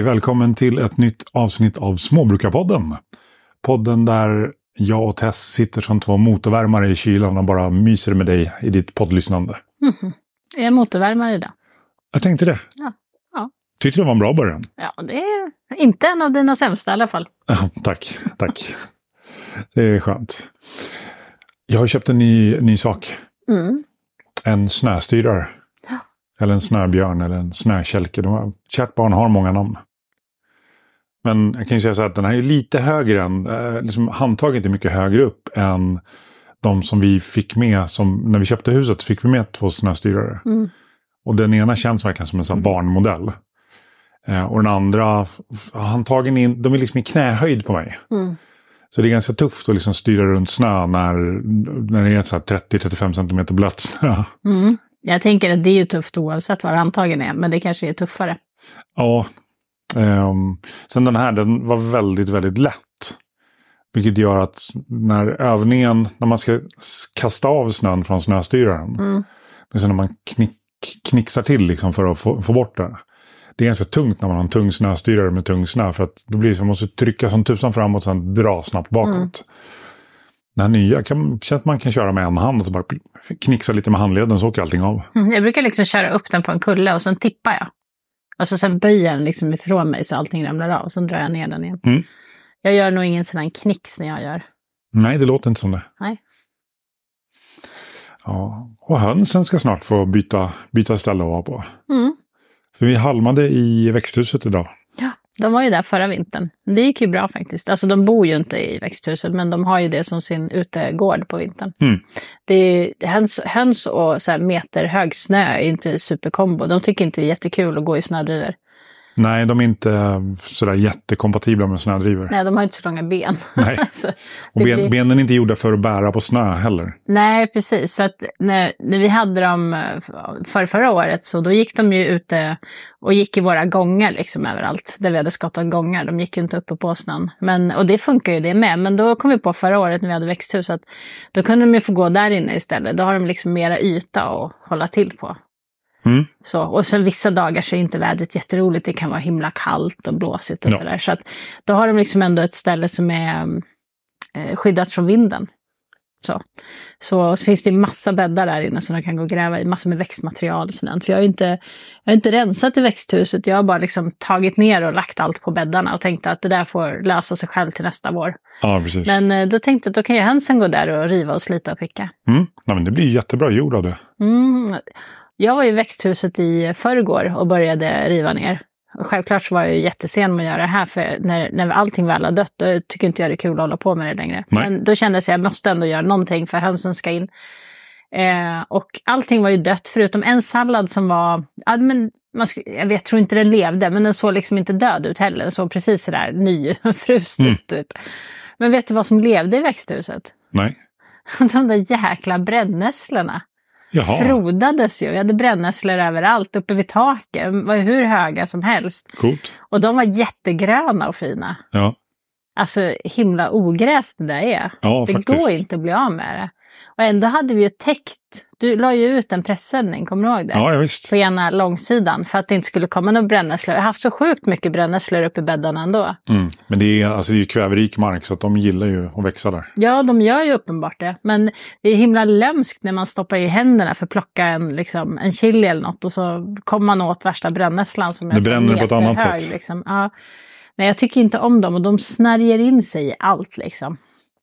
Hej, välkommen till ett nytt avsnitt av Småbrukarpodden. Podden där jag och Tess sitter som två motorvärmare i kylan och bara myser med dig i ditt poddlyssnande. Mhm. Är jag motorvärmare idag? Jag tänkte det. Ja. Ja. Tyckte det var en bra början. Ja, det är inte en av dina sämsta i alla fall. Tack, tack. Det är skönt. Jag har köpt en ny, ny sak. Mm. En snöstyrare. Eller en snöbjörn eller en snökälke. Kärt barn har många namn. Men jag kan ju säga så här att den här är lite högre än, eh, liksom handtaget är mycket högre upp än de som vi fick med, som, när vi köpte huset så fick vi med två snöstyrare. Mm. Och den ena känns verkligen som en sån här barnmodell. Eh, och den andra, handtagen in, de är liksom i knähöjd på mig. Mm. Så det är ganska tufft att liksom styra runt snö när, när det är så här 30-35 cm blött snö. Mm. Jag tänker att det är ju tufft oavsett var antagen är, men det kanske är tuffare. Ja. Ehm, sen den här, den var väldigt, väldigt lätt. Vilket gör att när övningen, när man ska kasta av snön från snöstyraren. Mm. Så när man knick, knixar till liksom för att få, få bort det. Det är ganska tungt när man har en tung snöstyrare med tung snö. För att då blir det så man måste trycka som tusan framåt och sen dra snabbt bakåt. Mm. Den här nya kan, känns att man kan köra med en hand och så bara knixa lite med handleden så åker allting av. Mm. Jag brukar liksom köra upp den på en kulle och sen tippar jag. Och så sen böjer den liksom ifrån mig så allting ramlar av och sen drar jag ner den igen. Mm. Jag gör nog ingen sån här knix när jag gör. Nej, det låter inte som det. Nej. Ja, och hönsen ska snart få byta, byta ställe att vara på. Mm. För vi halmade i växthuset idag. Ja, de var ju där förra vintern. Det gick ju bra faktiskt. Alltså de bor ju inte i växthuset, men de har ju det som sin utegård på vintern. Mm. Det är, höns, höns och så här meter hög snö är inte superkombo. De tycker inte det är jättekul att gå i snödrivor. Nej, de är inte sådär jättekompatibla med snödrivor. Nej, de har inte så långa ben. Nej. så, Och ben, blir- benen är inte gjorda för att bära på snö heller. Nej, precis. Så när, när vi hade dem eh, för förra året så då gick de ju ute och gick i våra gångar liksom överallt. Där vi hade skottat gångar. De gick ju inte uppe på snön. Men, och det funkar ju det med. Men då kom vi på förra året när vi hade växthus att då kunde de ju få gå där inne istället. Då har de liksom mera yta att hålla till på. Mm. Så, och sen vissa dagar så är inte vädret jätteroligt. Det kan vara himla kallt och blåsigt och Ja. sådär. Så att då har de liksom ändå ett ställe som är eh, skyddat från vinden. Så. Så, så finns det massa bäddar där inne som de kan gå och gräva i, massor med växtmaterial och sådant. För jag har inte, jag har inte rensat i växthuset, jag har bara liksom tagit ner och lagt allt på bäddarna och tänkte att det där får lösa sig själv till nästa vår. Ja, precis. Men eh, då tänkte jag att då kan ju hönsen gå där och riva och slita och picka. Mm. Nej, men det blir jättebra jord av det. Mm. Jag var i växthuset i förrgår och började riva ner. Och självklart så var jag ju jättesen med att göra det här, för när, när allting väl har dött, då tycker inte jag det är kul att hålla på med det längre. Nej. Men då kändes jag att jag måste ändå göra någonting för hönsen ska in. Eh, och allting var ju dött, förutom en sallad som var, ja, men man sk- jag vet, tror inte den levde, men den såg liksom inte död ut heller. Den såg precis sådär nyfrust Mm. ut typ. Men vet du vad som levde i växthuset? Nej. De där jäkla brännässlorna Jaha, frodades ju. Vi hade brännässlor överallt, uppe vid taket. De var hur höga som helst. coolt. Och de var jättegröna och fina. Ja, Alltså himla ogräs det där är. ja det faktiskt. går inte att bli av med det. Och ändå hade vi ju täckt. Du la ju ut en pressändning, kommer du ihåg det? Ja, visst. På ena långsidan för att det inte skulle komma några brännässlor. Jag har haft så sjukt mycket brännässlor uppe i bäddarna ändå. Mm. Men det är, alltså, det är ju kväverik mark så att de gillar ju att växa där. Ja, de gör ju uppenbart det. Men det är himla lömskt när man stoppar i händerna för att plocka en, liksom, en chili eller något och så kommer man åt värsta brännässlan som är Det bränner på ett annat meterhög, sätt. Liksom. Ja. Nej, jag tycker inte om dem och de snärjer in sig i allt liksom.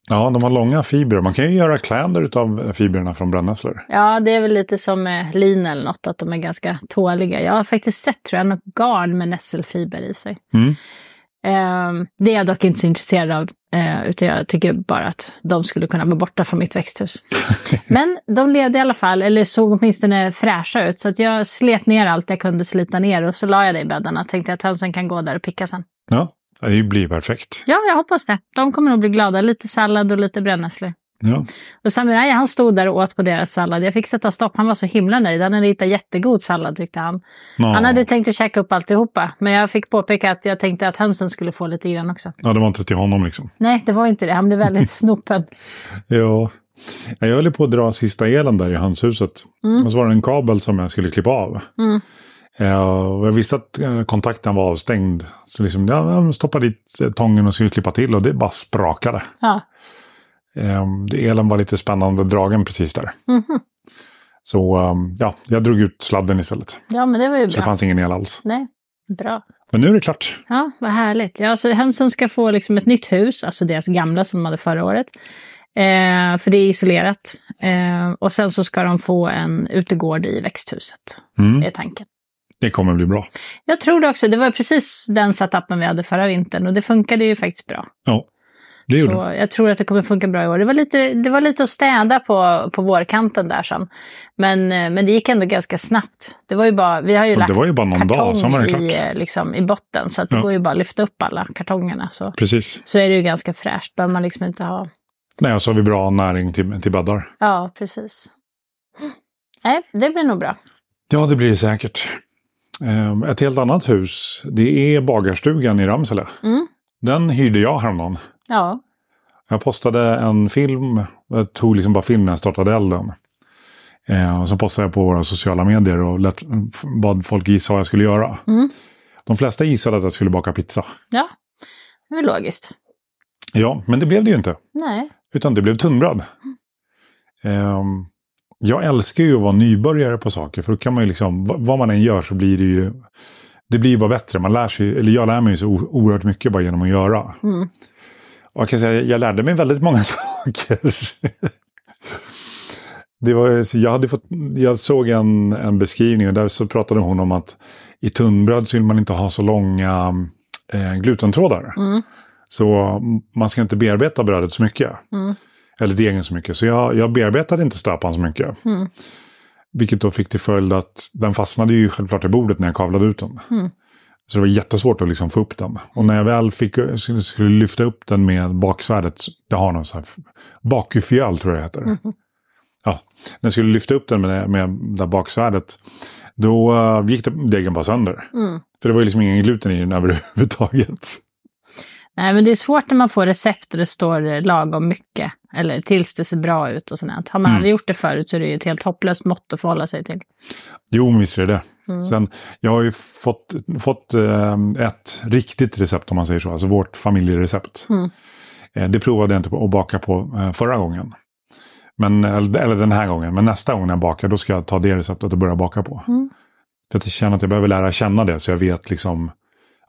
Ja, de har långa fibrer. Man kan ju göra kläder av fibrerna från brännässlor. Ja, det är väl lite som med lin eller något, att de är ganska tåliga. Jag har faktiskt sett, tror jag, något garn med nässelfiber i sig. Mm. Ehm, det är jag dock inte så intresserad av, eh, utan jag tycker bara att de skulle kunna vara borta från mitt växthus. Men de levde i alla fall, eller såg åtminstone fräscha ut. Så att jag slet ner allt jag kunde slita ner och så la jag det i bäddarna. Tänkte att hönsen kan gå där och picka sen. Ja, det blir perfekt. Ja, jag hoppas det. De kommer nog bli glada. Lite sallad och lite brännässlor. Ja. Och Samurai han stod där och åt på deras sallad. Jag fick sätta stopp. Han var så himla nöjd. Han hade hittat jättegod sallad tyckte han. Ja. Han hade tänkt att käka upp alltihopa. Men jag fick påpeka att jag tänkte att hönsen skulle få lite grann också. ja, det var inte till honom liksom. Nej, det var inte det. Han blev väldigt snopen. Ja. Jag höll på att dra sista elen där i hönshuset. Mm. Och så var det en kabel som jag skulle klippa av. Mm. Eh, jag visste att eh, kontakten var avstängd. Så liksom, ja, jag stoppade dit eh, tången och skulle klippa till och det bara sprakade. Ja. Elen var lite spännande dragen precis där. Mhm. Så eh, ja, jag drog ut sladden istället. ja, men det var ju Så det bra. fanns ingen el alls. Nej, bra. Men nu är det klart. Ja, vad härligt. Ja, så hönsen ska få liksom ett nytt hus, alltså deras gamla som de hade förra året. Eh, för det är isolerat. Eh, och sen så ska de få en utegård i växthuset, Mm. är tanken. Det kommer bli bra. Jag tror det också. Det var precis den setupen vi hade förra vintern och det funkade ju faktiskt bra. Ja, det gjorde det. Så jag tror att det kommer funka bra i år. Det var lite, det var lite att städa på, på vårkanten där sen. Men, eh, men det gick ändå ganska snabbt. Det var ju bara, vi har ju Och lagt det var ju bara någon kartong dag, det i, eh, liksom, i botten. Så att det Ja. går ju bara att lyfta upp alla kartongerna. Så, Precis. så är det ju ganska fräscht. Behöver man liksom inte ha... Nej, och så har vi bra näring till, till bäddar. Ja, precis. Nej, det blir nog bra. Ja, det blir det säkert. Eh, Ett helt annat hus, det är bagarstugan i Ramsele. Mm. Den hyrde jag häromdagen. Ja, Jag postade en film, jag tog liksom bara film när jag startade elden. Eh, och så postade jag på våra sociala medier och lät, bad folk gissa vad jag skulle göra. Mm. De flesta gissade att jag skulle baka pizza. ja. det är logiskt. Ja, men det blev det ju inte. Nej. Utan det blev tunnbröd. Ehm, jag älskar ju att vara nybörjare på saker. För då kan man ju liksom, vad- man än gör så blir det ju... Det blir ju bara bättre. Man lär sig, eller jag lär mig ju så oerhört mycket bara genom att göra. Mm. Och jag kan säga, jag lärde mig väldigt många saker. Det var, så jag, hade fått, jag såg en, en beskrivning och där så pratade hon om att i tunnbröd så vill man inte ha så långa eh, glutentrådar. Mm. Så man ska inte bearbeta brödet så mycket. Mm. Eller degen så mycket. Så jag, jag bearbetade inte stöpan så mycket. Mm. Vilket då fick till följd att den fastnade ju självklart i bordet när jag kavlade ut den. Mm. Så det var jättesvårt att liksom få upp den. Och när jag väl fick, skulle, skulle lyfta upp den med baksvärdet, det har någon sån här bakufjöl tror jag det heter. Mhm. Ja, när jag skulle lyfta upp den med, med det där baksvärdet, då eh, gick det, degen bara sönder. Mm. För det var ju liksom ingen gluten i den överhuvudtaget. Nej, men det är svårt när man får recept och det står lagom mycket. Eller tills det ser bra ut och sånt. Har man Mm. aldrig gjort det förut så är det ju ett helt hopplöst mått att förhålla sig till. Jo, visst är det. Mm. Sen, jag har ju fått, fått eh, ett riktigt recept om man säger så, alltså vårt familjerecept. Mm. Eh, det provade jag inte på att baka på eh, förra gången. Men, eller, eller den här gången, men nästa gång när jag bakar då ska jag ta det receptet och börja baka på. Mm. För att jag känner att jag behöver lära känna det så jag vet liksom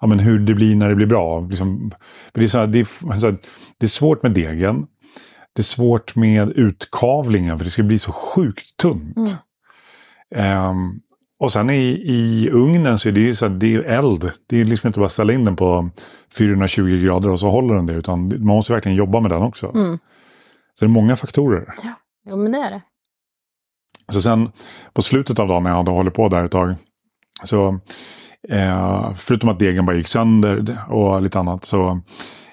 ja, men hur det blir när det blir bra. Liksom, det, är så här, det, är, så här, det är svårt med degen. Det är svårt med utkavlingen för det ska bli så sjukt tunt. Mm. Ehm, och sen i, i ugnen så är det ju så här, det är eld. Det är liksom inte bara att ställa in den på 420 grader och så håller den det. Utan man måste verkligen jobba med den också. Mm. Så det är många faktorer. Jo, men det är det. Så sen på slutet av dagen när jag hade hållit på där ett tag. Så eh, förutom att degen bara gick sönder och lite annat så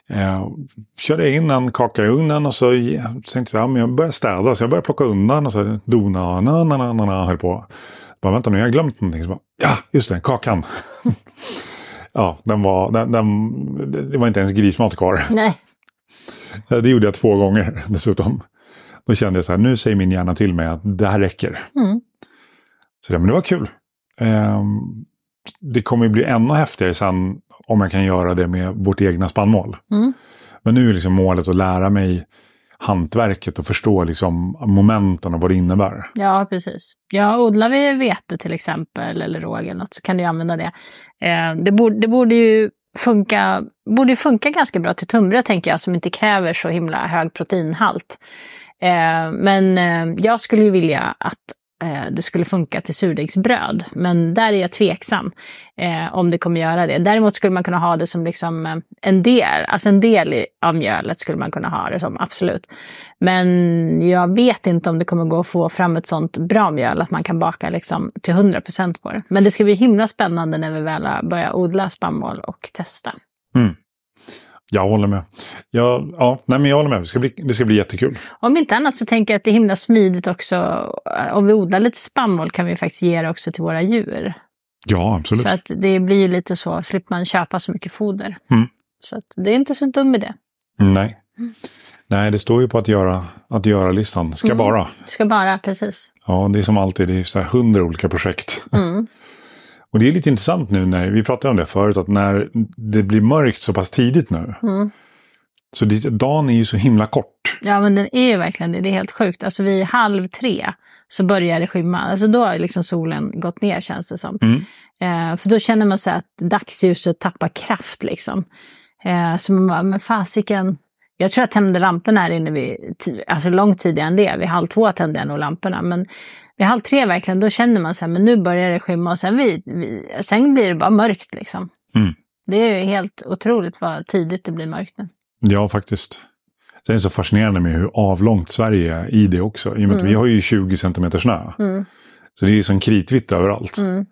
eh, körde jag in en kaka i ugnen och så tänkte jag ja, men jag börjar städa. Så jag började plocka undan och så dona, na, na, na, na, na, höll på. Bara vänta nu, jag har glömt någonting. Så bara, ja, just det, kakan. ja, den var, den, den, det var inte ens grismat kvar. Nej. Det gjorde jag två gånger dessutom. Då kände jag så här, nu säger min hjärna till mig att det här räcker. Mm. Så det, men det var kul. Ehm, det kommer bli ännu häftigare sen om jag kan göra det med vårt egna spannmål. Mm. Men nu är liksom målet att lära mig hantverket och förstå liksom momenten och vad det innebär. Ja, precis. Ja, odlar vi vete till exempel, eller råg eller något, så kan du använda det. Eh, det, borde, det borde ju funka, borde funka ganska bra till tunnbröd, tänker jag, som inte kräver så himla hög proteinhalt. Eh, men eh, jag skulle ju vilja att Eh, det skulle funka till surdegsbröd. Men där är jag tveksam eh, om det kommer göra det. Däremot skulle man kunna ha det som liksom eh, en del, alltså en del av mjölet skulle man kunna ha det som, absolut. Men jag vet inte om det kommer gå att få fram ett sånt bra mjöl att man kan baka liksom till 100% på det. Men det ska bli himla spännande när vi väl börjar odla spannmål och testa. Mm. Jag håller med. Jag, ja, nej, men jag håller med. Det ska, bli, det ska bli jättekul. Om inte annat så tänker jag att det är himla smidigt också. Om vi odlar lite spannmål kan vi faktiskt ge det också till våra djur. Ja, absolut. Så att det blir ju lite så, slipper man köpa så mycket foder. Mm. Så att det är inte så dum idé. Nej. Nej, det står ju på att göra, att göra listan. Ska Mm. bara. Ska bara, precis. Ja, det är som alltid. Det är så här hundra olika projekt. Mm. Och det är lite intressant nu när, vi pratade om det förut, att när det blir mörkt så pass tidigt nu. Mm. Så det, dagen är ju så himla kort. Ja, men den är ju verkligen det. Det är helt sjukt. Alltså vid halv tre så börjar det skymma. Alltså då har liksom solen gått ner känns det som. Mm. Eh, för då känner man sig att dagsljuset tappar kraft liksom. Eh, så man bara, men fasiken. Jag tror jag tände lamporna här inne vid, alltså långt tidigare än det. Vid halv två tände jag nog lamporna. Men vid halv tre verkligen, då känner man så här, men nu börjar det skymma och sen, vid, vid, sen blir det bara mörkt liksom. Mm. Det är ju helt otroligt vad tidigt det blir mörkt nu. Ja, faktiskt. Sen är det så fascinerande med hur avlångt Sverige är i det också. I och med att Mm. vi har ju 20 centimeter snö. Mm. Så det är ju som kritvitt överallt. Mm.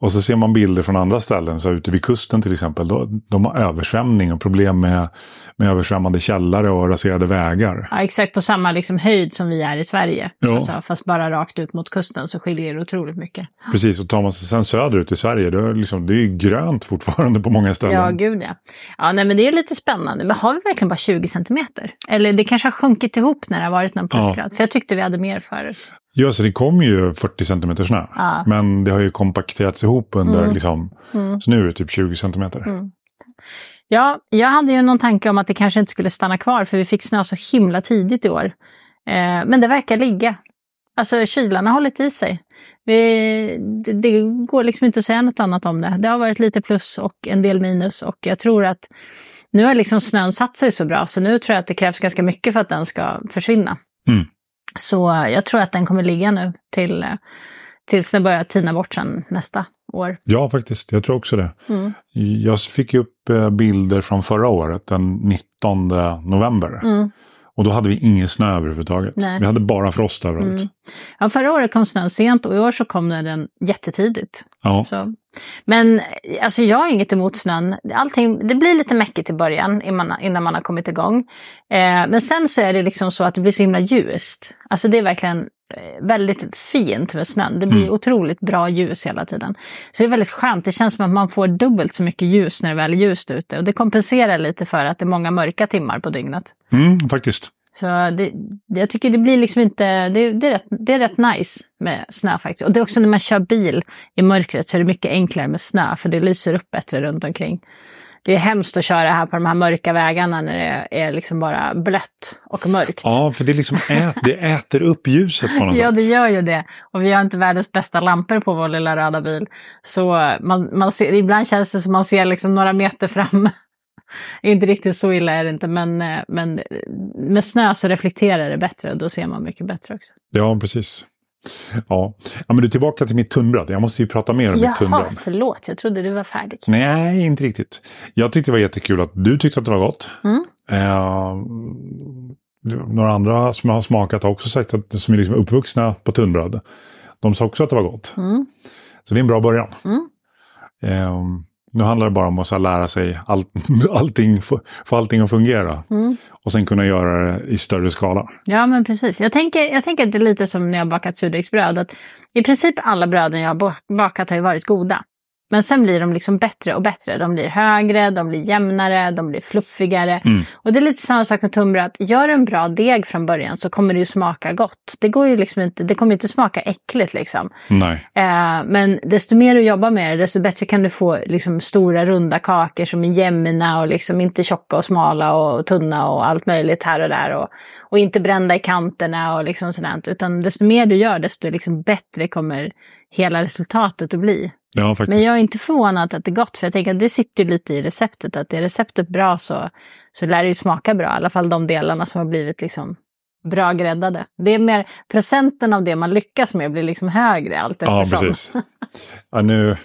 Och så ser man bilder från andra ställen, så ute vid kusten till exempel. Då, de har översvämning och problem med, med översvämmade källare och raserade vägar. Ja, exakt på samma liksom höjd som vi är i Sverige. Ja. Alltså, fast bara rakt ut mot kusten så skiljer det otroligt mycket. Precis, och tar man sig sen söderut i Sverige, då är det, liksom, det är ju grönt fortfarande på många ställen. Ja, gud ja. Ja, nej, men det är lite spännande. Men har vi verkligen bara 20 centimeter? Eller det kanske har sjunkit ihop när det har varit någon plusgrad. För jag tyckte vi hade mer förut. Ja, så det kom ju 40 centimeter snö. Ja. Men det har ju kompakterats ihop under, Mm. liksom, Mm. så nu är det typ 20 centimeter. Mm. Ja, jag hade ju någon tanke om att det kanske inte skulle stanna kvar för vi fick snö så himla tidigt i år. Eh, men det verkar ligga. Alltså kylan har hållit i sig. Vi, det, det går liksom inte att säga något annat om det. Det har varit lite plus och en del minus och jag tror att nu har liksom snön satt sig så bra så nu tror jag att det krävs ganska mycket för att den ska försvinna. Mm. Så jag tror att den kommer ligga nu till, eh, tills den börjar tina bort sen nästa år. Ja, faktiskt. Jag tror också det. Mm. Jag fick upp eh, bilder från förra året, den 19 november. Mm. Och då hade vi ingen snö överhuvudtaget. Nej. Vi hade bara frost överallt. Mm. Ja, förra året kom snön sent och i år så kom den jättetidigt. Ja. Så. Men alltså, jag har inget emot snön. Allting, det blir lite mäckigt i början innan man, har kommit igång. Eh, men sen så är det liksom så att det blir så himla ljust. Alltså det är verkligen väldigt fint med snön. Det blir Mm. otroligt bra ljus hela tiden. Så det är väldigt skönt. Det känns som att man får dubbelt så mycket ljus när det väl är ljust ute. Och det kompenserar lite för att det är många mörka timmar på dygnet. Mm, faktiskt. Så det, det, jag tycker det blir liksom inte, det, det, är rätt, det är rätt nice med snö faktiskt. Och det är också när man kör bil i mörkret så är det mycket enklare med snö för det lyser upp bättre runt omkring. Det är hemskt att köra här på de här mörka vägarna när det är liksom bara blött och mörkt. Ja, för det, liksom ät, det äter upp ljuset på något Ja, det sätt. gör ju det. Och vi har inte världens bästa lampor på vår lilla röda bil. Så man, man ser, ibland känns det som man ser liksom några meter fram. inte riktigt så illa är det inte, men, eh, men med snö så reflekterar det bättre och då ser man mycket bättre också. Ja, precis. Ja. ja, men du tillbaka till mitt tunnbröd. Jag måste ju prata mer om mitt Jaha, tunnbröd. förlåt, jag trodde du var färdig. Nej, inte riktigt. Jag tyckte det var jättekul att du tyckte att det var gott. Mm. Eh, några andra som jag har smakat har också sagt att som är liksom uppvuxna på tunnbröd. De sa också att det var gott. Mm. Så det är en bra början. Mm. Eh, nu handlar det bara om att lära sig all, allting, få, allting att fungera. Mm. Och sen kunna göra det i större skala. Ja, men precis. Jag tänker, jag tänker att det är lite som när jag har bakat surdegsbröd. Att I princip alla bröden jag har ba- bakat har ju varit goda. Men sen blir de liksom bättre och bättre. De blir högre, de blir jämnare, de blir fluffigare. Mm. Och det är lite samma sak med tunnbröd. Gör du en bra deg från början så kommer det ju smaka gott. Det, går ju liksom inte, det kommer inte smaka äckligt liksom. Nej. Eh, men desto mer du jobbar med det, desto bättre kan du få liksom, stora runda kakor som är jämna och liksom inte tjocka och smala och tunna och allt möjligt här och där. Och, och inte brända i kanterna och liksom sådant. Utan desto mer du gör, desto liksom bättre kommer hela resultatet att bli. Ja. Men jag är inte förvånad att det är gott, för jag tänker att det sitter ju lite i receptet. Att är receptet bra så, så lär det ju smaka bra. I alla fall de delarna som har blivit liksom bra gräddade. Det är mer procenten av det man lyckas med blir liksom högre allt Ja, eftersom. precis. Ja, nu,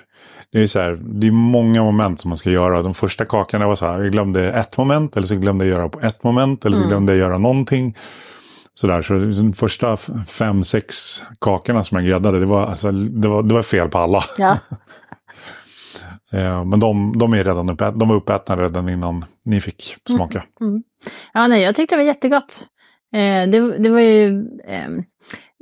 det är så här, det är många moment som man ska göra. De första kakorna var så här, jag glömde ett moment, eller så glömde jag göra på ett moment, eller så Mm. glömde jag göra någonting. Så, där, så de första fem, sex kakorna som jag gräddade, det var, alltså, det var, det var fel på alla. Ja, Eh, men de, de, är redan uppe, de var uppätna redan innan ni fick smaka. ja nej, jag tyckte det var jättegott. Eh, det, det var ju... ehm,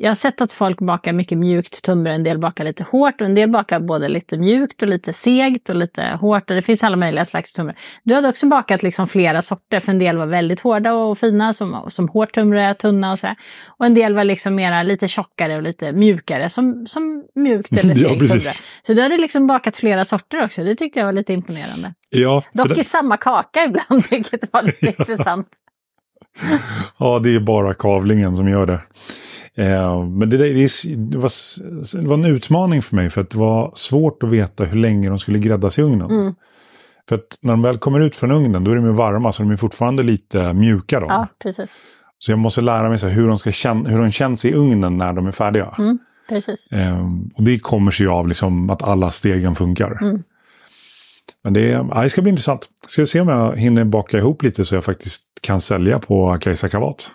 jag har sett att folk bakar mycket mjukt tunnbröd, en del bakar lite hårt och en del bakar både lite mjukt och lite segt och lite hårt. Och det finns alla möjliga slags tunnbröd. Du hade också bakat liksom flera sorter, för en del var väldigt hårda och fina som, som hårt tunnbröd, tunna och sådär. Och en del var liksom mera lite tjockare och lite mjukare som, som mjukt eller Ja, segt precis. tunnbröd. Så du hade liksom bakat flera sorter också, det tyckte jag var lite imponerande. Ja, Dock det, i samma kaka ibland, vilket var lite intressant. ja, det är bara kavlingen som gör det. Eh, men det, det, det, var, det var en utmaning för mig för att det var svårt att veta hur länge de skulle gräddas i ugnen. Mm. För att när de väl kommer ut från ugnen då är de ju varma så de är fortfarande lite mjuka. Då. Ja, precis. Så jag måste lära mig så hur, de ska känna, hur de känns i ugnen när de är färdiga. Mm, precis. Eh, och det kommer sig av liksom att alla stegen funkar. Mm. Men det, är- ja, det ska bli intressant. Ska se om jag hinner baka ihop lite så jag faktiskt kan sälja på Kajsa Kavat.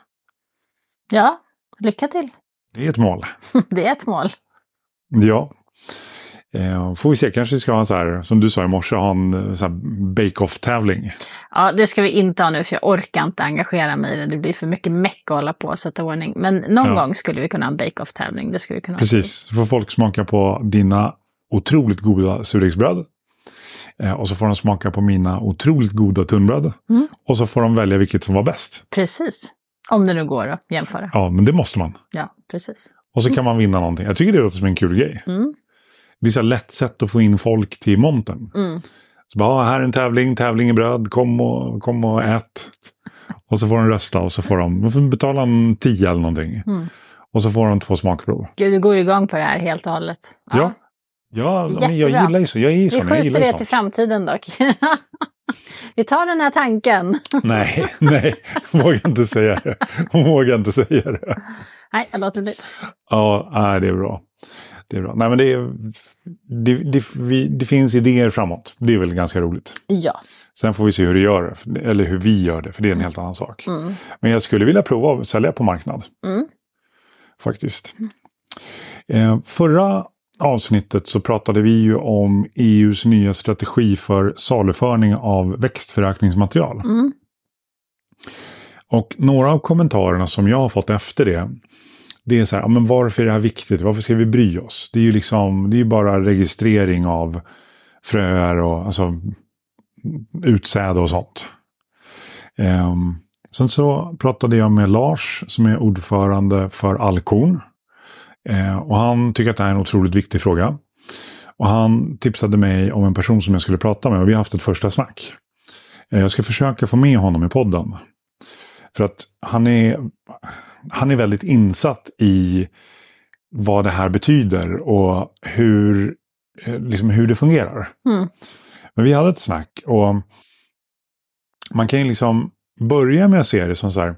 Ja, lycka till. Det är ett mål. Det är ett mål. Ja. Eh, får vi se, kanske ska ha en så här, som du sa i morse, ha en eh, så bake-off-tävling. Ja, det ska vi inte ha nu för jag orkar inte engagera mig i det. Det blir för mycket meck att hålla på och sätta ordning. Men någon Ja. gång skulle vi kunna ha en bake-off-tävling. Det skulle vi kunna. Precis, så får folk smaka på dina otroligt goda surdegsbröd. Eh, och så får de smaka på mina otroligt goda tunnbröd. Mm. Och så får de välja vilket som var bäst. Precis. Om det nu går att jämföra. Ja, men det måste man. Ja, precis. Och så kan man vinna någonting. Jag tycker det låter som en kul grej. Mm. Det är så här lätt sätt att få in folk till montern. Mm. Så bara, "Ah, här är en tävling, tävling i bröd, kom och, kom och ät. Och så får de rösta och så får de, de får betala en tia eller någonting. Mm. Och så får de två smakprov. Gud, du går igång på det här helt och hållet. Ja. Ja, men jag gillar ju så. Jag är ju Vi. Jag skjuter ju det till framtiden dock. vi tar den här tanken. Nej, nej. Vågar inte säga det. Vågar inte säga det. Nej, jag låter bli. Ja, nej, det är bra. Det är bra. Nej, men det, är, det, det, vi, det finns idéer framåt. Det är väl ganska roligt. Ja. Sen får vi se hur det gör det. Eller hur vi gör det, för det är en helt annan sak. Mm. Men jag skulle vilja prova att sälja på marknad. Mm. Faktiskt. Eh, förra avsnittet så pratade vi ju om EUs nya strategi för saluförning av växtförökningsmaterial. Mm. Och några av kommentarerna som jag har fått efter det. Det är så här, men varför är det här viktigt? Varför ska vi bry oss? Det är ju liksom, det är bara registrering av fröer och alltså utsäde och sånt. Ehm, sen så pratade jag med Lars som är ordförande för Alkorn. Eh, och han tycker att det här är en otroligt viktig fråga. Och han tipsade mig om en person som jag skulle prata med och vi har haft ett första snack. Eh, jag ska försöka få med honom i podden. För att han är, han är väldigt insatt i vad det här betyder och hur, eh, liksom hur det fungerar. Mm. Men vi hade ett snack och man kan ju liksom börja med att se det som så här.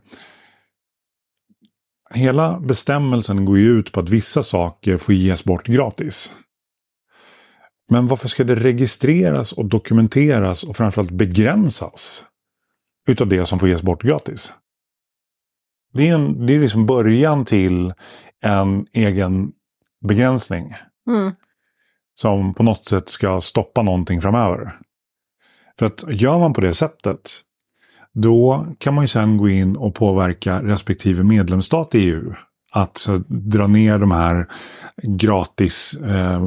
Hela bestämmelsen går ju ut på att vissa saker får ges bort gratis. Men varför ska det registreras och dokumenteras och framförallt begränsas utav det som får ges bort gratis? Det är, en, det är liksom början till en egen begränsning Mm. som på något sätt ska stoppa någonting framöver. För att gör man på det sättet, då kan man ju sen gå in och påverka respektive medlemsstat i EU. Att dra ner de här gratis eh,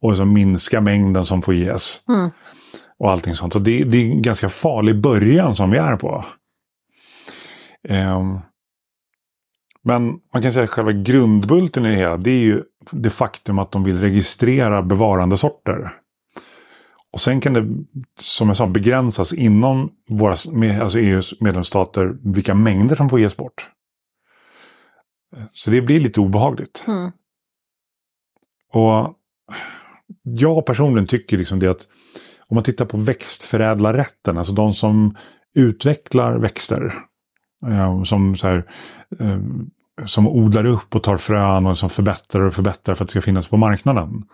och så minska mängden som får ges. Mm. Och allting sånt. Så det, det är en ganska farlig början som vi är på. Ehm, men man kan säga att själva grundbulten i det hela, det är ju det faktum att de vill registrera bevarandesorter. Och sen kan det, som jag sa, begränsas inom våra, alltså EUs medlemsstater vilka mängder som får ges bort. Så det blir lite obehagligt. Mm. Och jag personligen tycker liksom det att om man tittar på växtförädlarrätten, alltså de som utvecklar växter. eh, som, så här, eh, som odlar upp och tar frön och som förbättrar och förbättrar för att det ska finnas på marknaden.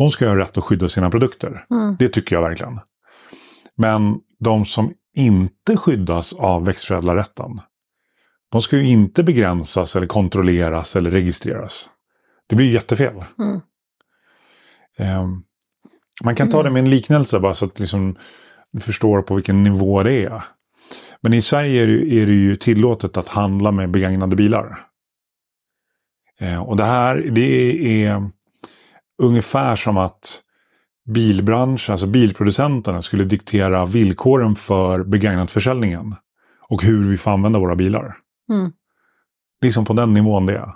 De ska ha rätt att skydda sina produkter. Mm. Det tycker jag verkligen. Men de som inte skyddas av växtförädlarrätten. De ska ju inte begränsas eller kontrolleras eller registreras. Det blir ju jättefel. Mm. Ehm, man kan ta det med en liknelse bara så att liksom, du förstår på vilken nivå det är. Men i Sverige är det, är det ju tillåtet att handla med begagnade bilar. Eh, och det här det är ungefär som att bilbranschen, alltså bilproducenterna skulle diktera villkoren för begagnatförsäljningen. Och hur vi får använda våra bilar. Mm. Liksom på den nivån det är.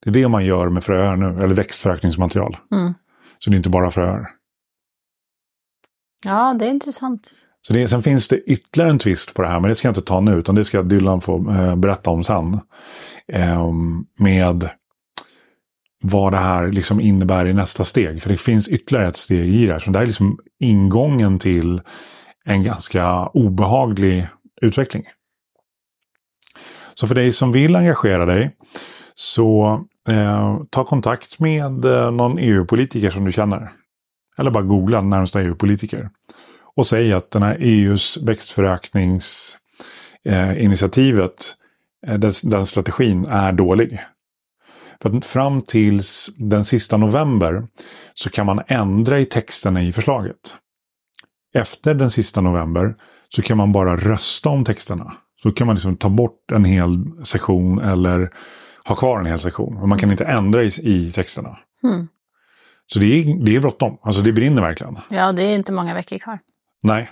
Det är det man gör med fröer nu, eller växtförökningsmaterial. Mm. Så det är inte bara fröer. Ja, det är intressant. Så det, sen finns det ytterligare en twist på det här, men det ska jag inte ta nu, utan det ska Dylan få eh, berätta om sen. Eh, med vad det här liksom innebär i nästa steg. För det finns ytterligare ett steg i det här. Så det här är liksom ingången till en ganska obehaglig utveckling. Så för dig som vill engagera dig så eh, ta kontakt med eh, någon EU-politiker som du känner. Eller bara googla närmsta EU-politiker. Och säg att den här EUs växtförökningsinitiativet, eh, eh den, den strategin är dålig. För fram tills den sista november så kan man ändra i texterna i förslaget. Efter den sista november så kan man bara rösta om texterna. Så kan man liksom ta bort en hel sektion eller ha kvar en hel sektion. Och man kan inte ändra i, i texterna. Mm. Så det är, det är bråttom. Alltså det brinner verkligen. Ja, det är inte många veckor kvar. Nej.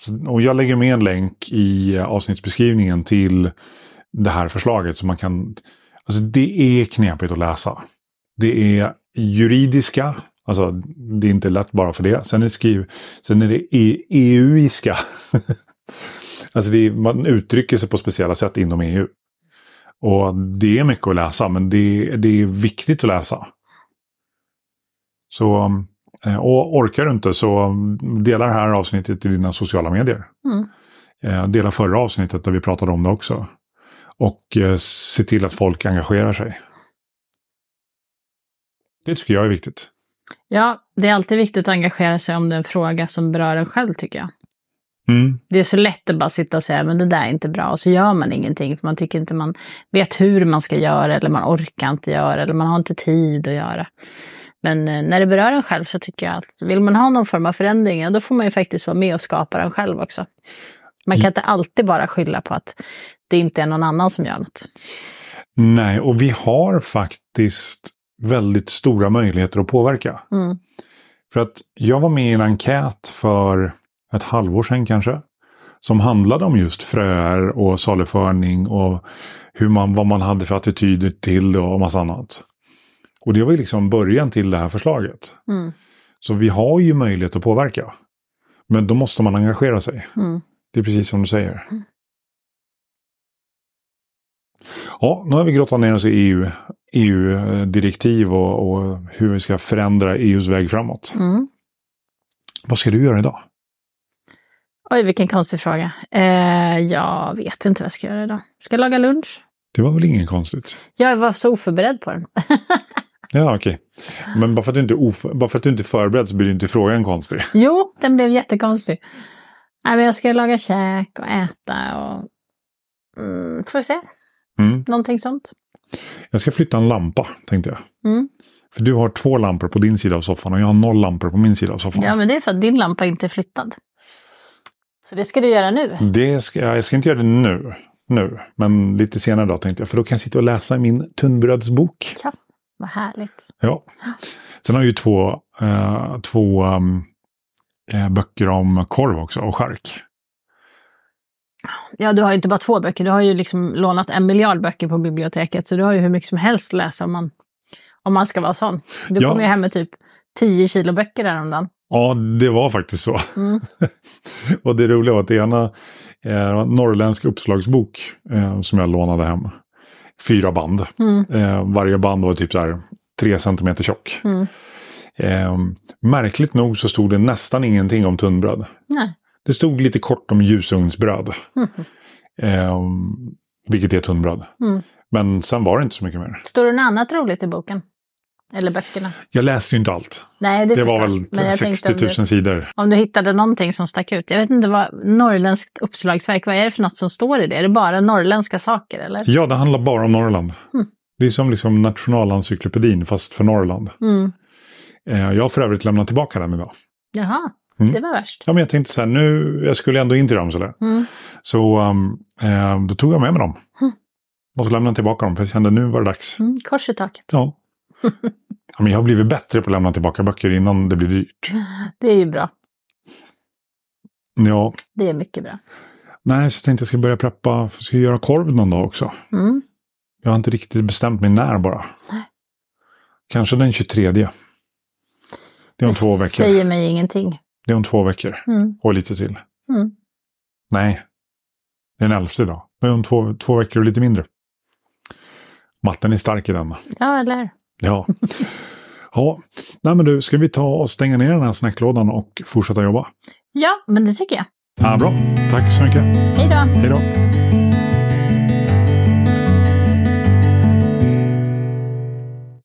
Så, och jag lägger med en länk i avsnittsbeskrivningen till det här förslaget. Så man kan... Alltså det är knepigt att läsa. Det är juridiska. Alltså det är inte lätt bara för det. Sen är det, skriv, sen är det e EUiska. alltså det är, man uttrycker sig på speciella sätt inom EU. Och det är mycket att läsa, men det, det är viktigt att läsa. Så, eh, och orkar du inte så dela det här avsnittet i dina sociala medier. Mm. Eh, dela förra avsnittet där vi pratade om det också. Och eh, se till att folk engagerar sig. Det tycker jag är viktigt. Ja, det är alltid viktigt att engagera sig om det är en fråga som berör en själv tycker jag. Mm. Det är så lätt att bara sitta och säga men det där är inte bra och så gör man ingenting för man tycker inte man vet hur man ska göra eller man orkar inte göra eller man har inte tid att göra. Men eh, när det berör en själv så tycker jag att vill man ha någon form av förändring, då får man ju faktiskt vara med och skapa den själv också. Man kan inte alltid bara skylla på att det inte är någon annan som gör något. Nej, och vi har faktiskt väldigt stora möjligheter att påverka. Mm. För att jag var med i en enkät för ett halvår sedan kanske. Som handlade om just fröer och saluförning och hur man, vad man hade för attityder till det och massa annat. Och det var ju liksom början till det här förslaget. Mm. Så vi har ju möjlighet att påverka. Men då måste man engagera sig. Mm. Det är precis som du säger. Ja, nu har vi grottat ner oss i EU, EU-direktiv och, och hur vi ska förändra EUs väg framåt. Mm. Vad ska du göra idag? Oj, vilken konstig fråga. Eh, jag vet inte vad jag ska göra idag. Ska jag laga lunch? Det var väl ingen konstigt? Jag var så oförberedd på den. Ja, okej. Men bara för, att du inte bara för att du inte är förberedd så blir inte frågan konstig. jo, den blev jättekonstig. Nej, men jag ska laga käk och äta och... Mm, får se. Mm. Någonting sånt. Jag ska flytta en lampa, tänkte jag. Mm. För du har två lampor på din sida av soffan och jag har noll lampor på min sida av soffan. Ja, men det är för att din lampa inte är flyttad. Så det ska du göra nu. Det ska, jag ska inte göra det nu, nu, men lite senare då tänkte jag. För då kan jag sitta och läsa min tunnbrödsbok. Ja, vad härligt. Ja. Sen har jag ju två, eh, två um, eh, böcker om korv också och skärk. Ja, du har ju inte bara två böcker. Du har ju liksom lånat en miljard böcker på biblioteket. Så du har ju hur mycket som helst att läsa om man, om man ska vara sån. Du Ja. kom ju hem med typ 10 kilo böcker häromdagen. Ja, det var faktiskt så. Mm. och det roliga var att det ena eh, norrländsk uppslagsbok eh, som jag lånade hem. Fyra band. Mm. Eh, varje band var typ så här tre centimeter tjock. Mm. Eh, märkligt nog så stod det nästan ingenting om tunnbröd. Nej. Det stod lite kort om ljusugnsbröd. Mm. Eh, vilket är tunnbröd. Mm. Men sen var det inte så mycket mer. Står det något annat roligt i boken? Eller böckerna? Jag läste ju inte allt. Nej, det, Det var väl Men jag 60 tänkte 000 om du, sidor. om du hittade någonting som stack ut. Jag vet inte vad norrländskt uppslagsverk, vad är det för något som står i det? Är det bara norrländska saker eller? Ja, det handlar bara om Norrland. Mm. Det är som liksom nationalencyklopedin fast för Norrland. Mm. Eh, jag har för övrigt lämnat tillbaka den idag. Jaha, Mm. det var värst. Ja, men jag tänkte så här, nu, jag skulle ändå in till Ramsele. Mm. Så um, eh, då tog jag med mig dem. Mm. Måste lämna tillbaka dem för jag kände nu var det dags. Mm, kors i taket. Ja. ja men jag har blivit bättre på att lämna tillbaka böcker innan det blir dyrt. Det är ju bra. Ja, Det är mycket bra. nej så jag tänkte jag ska börja preppa, för jag ska göra korv någon dag också. Mm. Jag har inte riktigt bestämt mig när bara. Nej. Kanske den 23. Det är om det två veckor. säger mig ingenting. Det är om två veckor. Mm. Och lite till. Mm. Nej. Det är den elfte idag. Det är om två, två veckor och lite mindre. Matten är stark i denna. Ja, eller? Ja. ja. Nej men du, ska vi ta och stänga ner den här snacklådan och fortsätta jobba? Ja, men det tycker jag. Ja, bra. Tack så mycket. Hej då! Hej då.